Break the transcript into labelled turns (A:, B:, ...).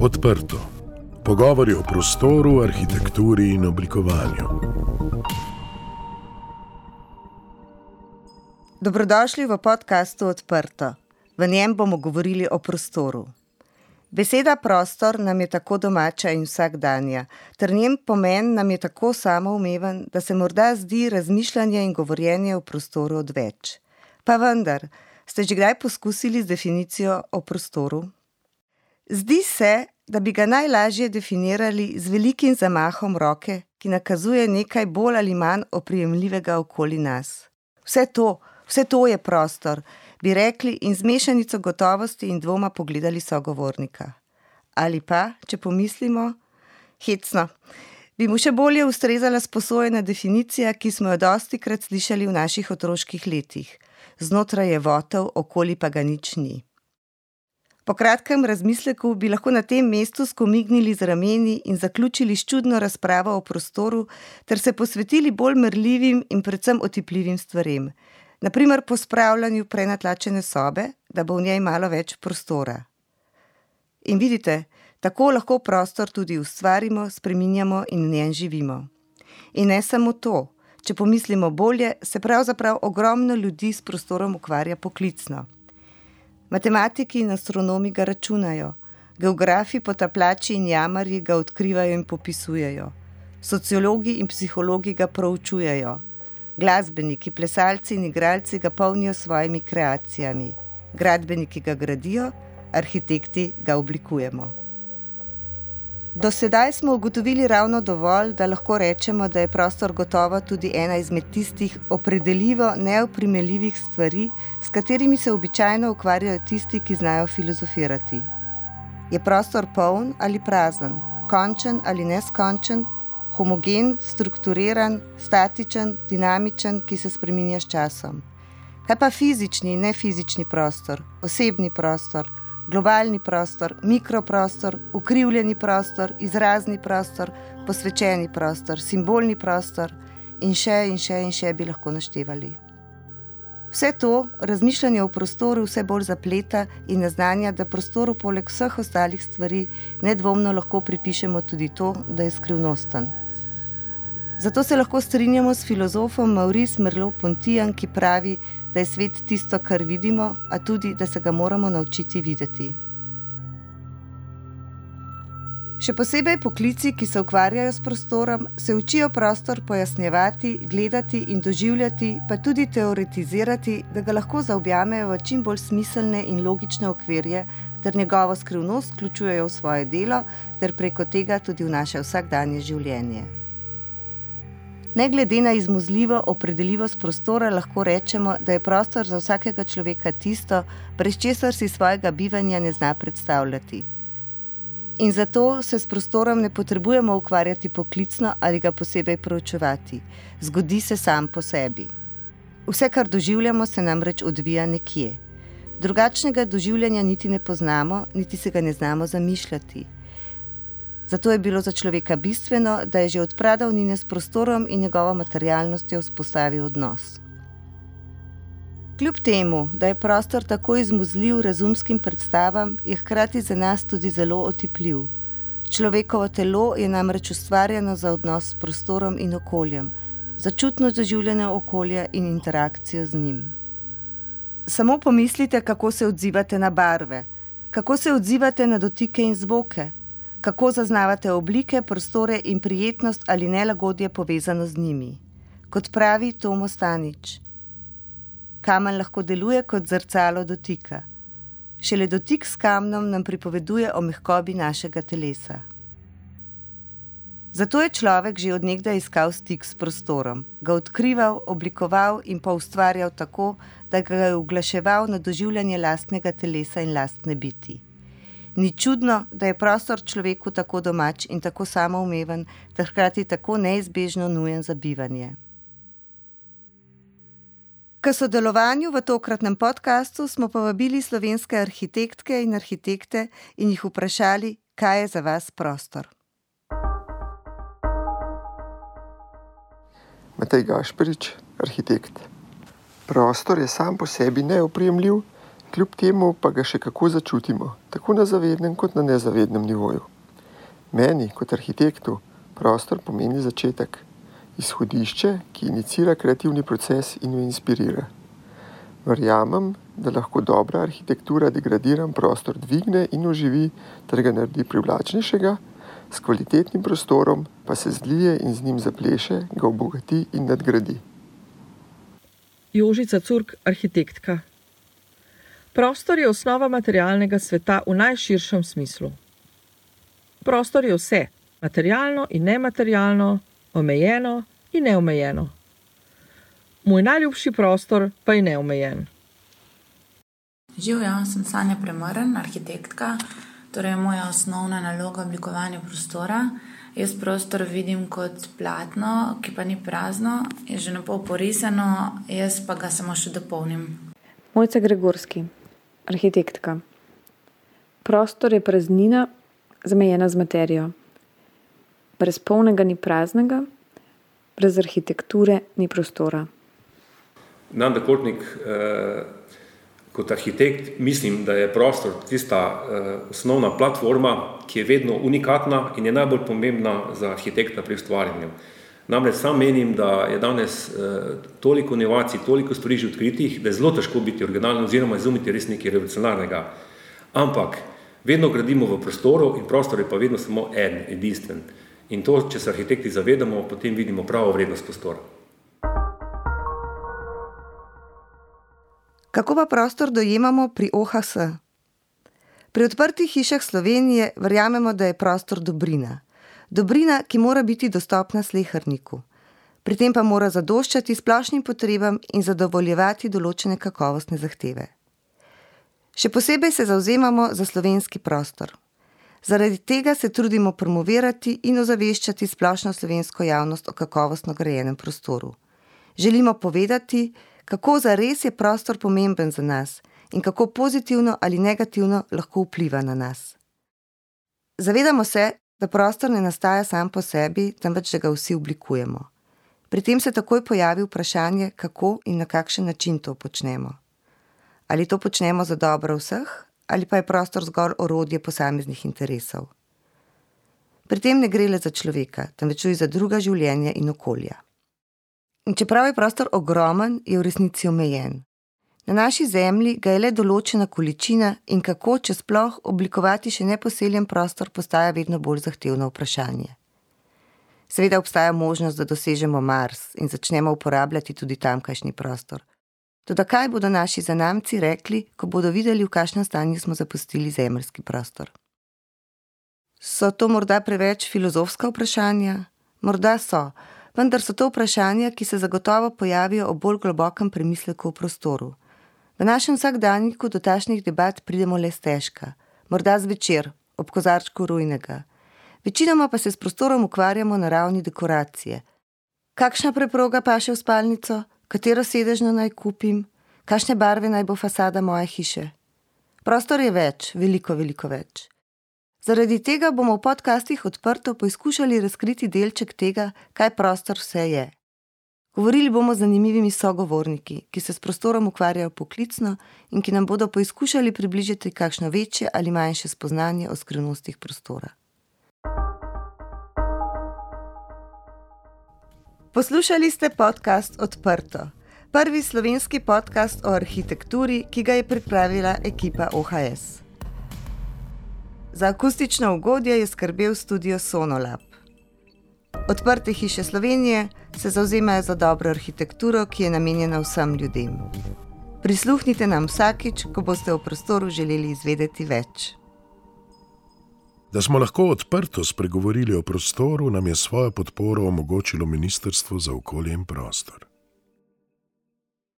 A: Odprto. Pogovori o prostoru, arhitekturi in oblikovanju.
B: Dobrodošli v podkastu Odprto. V njem bomo govorili o prostoru. Beseda prostor nam je tako domača in vsakdanja, ter njen pomen nam je tako samoumeven, da se morda zdi razmišljanje in govorjenje o prostoru odveč. Pa vendar, ste že kdaj poskusili z definicijo o prostoru? Zdi se, da bi ga najlažje definirali z velikim zamahom roke, ki nakazuje nekaj bolj ali manj oprijemljivega okoli nas. Vse to, vse to je prostor, bi rekli in z mešanico gotovosti in dvoma pogledali sogovornika. Ali pa, če pomislimo, hecno, bi mu še bolje ustrezala sposojena definicija, ki smo jo dosti krat slišali v naših otroških letih. Znotraj je votel, okoli pa ga nič ni. Po kratkem razmisleku bi lahko na tem mestu skomignili z rameni in zaključili s čudno razpravo o prostoru, ter se posvetili bolj mrljivim in predvsem otipljivim stvarem, naprimer pospravljanju prenatlačene sobe, da bo v njej malo več prostora. In vidite, tako lahko prostor tudi ustvarimo, spreminjamo in v njem živimo. In ne samo to, če pomislimo bolje, se pravzaprav ogromno ljudi s prostorom ukvarja poklicno. Matematiki in astronomi ga računajo, geografi, potapljači in jamarji ga odkrivajo in popisujejo, sociologi in psihologi ga proučujejo, glasbeniki, plesalci in igralci ga polnijo s svojimi kreacijami, gradbeniki ga gradijo, arhitekti ga oblikujemo. Do sedaj smo ugotovili ravno dovolj, da lahko rečemo, da je prostor gotovo tudi ena izmed tistih opredeljivo neoprimeljivih stvari, s katerimi se običajno ukvarjajo tisti, ki znajo filozofirati. Je prostor poln ali prazen, končen ali neskončen, homogen, strukturiran, statičen, dinamičen, ki se spreminja s časom. Kaj pa fizični in nefizični prostor, osebni prostor? Globalni prostor, mikroprostor, ukrivljeni prostor, izrazni prostor, posvečeni prostor, simbolni prostor in še in še in še bi lahko naštevali. Vse to razmišljanje o prostoru vse bolj zapleta in naznanja, da prostoru poleg vseh ostalih stvari nedvomno lahko pripišemo tudi to, da je skrivnosten. Zato se lahko strinjamo s filozofom Maurice Merleau-Pontijem, ki pravi, da je svet tisto, kar vidimo, a tudi, da se ga moramo naučiti videti. Še posebej poklici, ki se ukvarjajo s prostorom, se učijo prostor pojasnjevati, gledati in doživljati, pa tudi teoretizirati, da ga lahko zaobjamejo v čim bolj smiselne in logične okvirje, ter njegovo skrivnost vključujejo v svoje delo, ter preko tega tudi v naše vsakdanje življenje. Ne glede na izmuzljivo opredeljivost prostora, lahko rečemo, da je prostor za vsakega človeka tisto, brez česar si svojega bivanja ne zna predstavljati. In zato se s prostorom ne potrebujemo ukvarjati poklicno ali ga posebej proučevati. Zgodi se sam po sebi. Vse, kar doživljamo, se namreč odvija nekje. Drugačnega doživljanja niti ne poznamo, niti se ga ne znamo zamišljati. Zato je bilo za človeka bistveno, da je že od pradavnine s prostorom in njegovo materialnostjo vzpostavil odnos. Kljub temu, da je prostor tako izmuzljiv razumskim predstavam, je hkrati za nas tudi zelo otipljiv. Človekovo telo je namreč ustvarjeno za odnos s prostorom in okoljem, za čutno doživljanje okolja in interakcijo z njim. Samo pomislite, kako se odzivate na barve, kako se odzivate na dotike in zvoke kako zaznavate oblike, prostore in prijetnost ali nelagodje povezano z njimi. Kot pravi Tomo Stanič, kamen lahko deluje kot zrcalo dotika. Šele dotik s kamnom nam pripoveduje o mehkobi našega telesa. Zato je človek že odnegdaj iskal stik s prostorom, ga odkrival, oblikoval in pa ustvarjal tako, da ga je uglaševal na doživljanje lastnega telesa in lastne biti. Ni čudno, da je prostor človeku tako domač in tako samoumeven, ter hkrati tako neizbežno nujen za bivanje. K sodelovanju v tokratnem podkastu smo povabili slovenske arhitektke in arhitekte in jih vprašali, kaj je za vas prostor.
C: Matej Gašperič, arhitekt. Prostor je sam po sebi neoprijemljiv Kljub temu pa ga še kako začutimo, tako na zavednem kot na nezavednem nivoju. Meni, kot arhitektu, prostor pomeni začetek, izhodišče, ki inicira kreativni proces in jo inspirira. Verjamem, da lahko dobra arhitektura degradiran prostor dvigne in oživi, ter ga naredi privlačnejšega, s kvalitetnim prostorom pa se zlije in z njim zapleše, ga obogati in nadgradi.
D: Jožica Curk, arhitektka. Prostor je osnova materialnega sveta v najširšem smislu. Prostor je vse, materialno in nematerialno, omejeno in neomejeno. Moj najljubši prostor pa je neomejen.
E: Živijo, sem Sanja Premrn, arhitektka. Torej, moja osnovna naloga je oblikovanje prostora. Jaz prostor vidim kot platno, ki pa ni prazno, je že na pol porisano, jaz pa ga samo še dopolnim.
F: Mojca Gregorski, arhitektka. Prostor je praznina, zamejena z materijo. Brez polnega ni praznega, brez arhitekture ni prostora.
G: Nanda Kotnik, eh, kot arhitekt, mislim, da je prostor tista eh, osnovna platforma, ki je vedno unikatna in je najbolj pomembna za arhitekta pri ustvarjanju. Namreč sam menim, da je danes eh, toliko inovacij, toliko stvari že odkritih, da je zelo težko biti originalen oziroma izumiti res nekaj revolucionarnega. Ampak vedno gradimo v prostoru in prostor je pa vedno samo en, edinstven. In to, če se arhitekti zavedamo, potem vidimo pravo vrednost prostora.
B: Kako pa prostor dojemamo pri OHS? Pri odprtih hišah Slovenije verjamemo, da je prostor dobrina. Dobrina, ki mora biti dostopna slehrniku. Pri tem pa mora zadoščati splošnim potrebam in zadovoljevati določene kakovostne zahteve. Še posebej se zauzemamo za slovenski prostor. Zaradi tega se trudimo promovirati in ozaveščati splošno slovensko javnost o kakovostno grajenem prostoru. Želimo povedati, kako zares je prostor pomemben za nas in kako pozitivno ali negativno lahko vpliva na nas. Zavedamo se, da prostor ne nastaja sam po sebi, temveč da ga vsi oblikujemo. Pri tem se takoj pojavi vprašanje, kako in na kakšen način to počnemo. Ali to počnemo za dobro vseh, ali pa je prostor zgolj orodje posameznih interesov. Pri tem ne gre le za človeka, temveč tudi za druga življenja in okolja. In čeprav je prostor ogromen, je v resnici omejen. Na naši zemlji ga je le določena količina in kako, če sploh, oblikovati še neposeljen prostor, postaja vedno bolj zahtevno vprašanje. Seveda obstaja možnost, da dosežemo Mars in začnemo uporabljati tudi tamkajšnji prostor. Toda kaj bodo naši zanamci rekli, ko bodo videli, v kakšnem stanju smo zapustili zemljski prostor? So to morda preveč filozofska vprašanja? Morda so vendar so to vprašanja, ki se zagotovo pojavijo ob bolj globokem premisleku o prostoru. V našem vsakdanjiku do tašnih debat pridemo le stežka, morda zvečer, ob kozarčku rujnega. Večinoma pa se s prostorom ukvarjamo na ravni dekoracije. Kakšna preproga paše v spalnico, katero sedežno naj kupim, kakšne barve naj bo fasada moje hiše. Prostor je več, veliko, veliko več. Zaradi tega bomo v podcastih odprto poskušali razkriti delček tega, kaj prostor vse je. Govorili bomo z zanimivimi sogovorniki, ki se s prostorom ukvarjajo poklicno in ki nam bodo poskušali približati kakšno večje ali manjše spoznanje o skrivnostih prostora. Poslušali ste podcast Odprto, prvi slovenski podcast o arhitekturi, ki ga je pripravila ekipa OHS. Za akustično ugodje je skrbel studio Sonolab. Odprte hiše Slovenije se zauzemajo za dobro arhitekturo, ki je namenjena vsem ljudem. Prisluhnite nam vsakič, ko boste v prostoru želeli izvedeti več.
A: Da smo lahko odprto spregovorili o prostoru, nam je svojo podporo omogočilo Ministrstvo za okolje in prostor.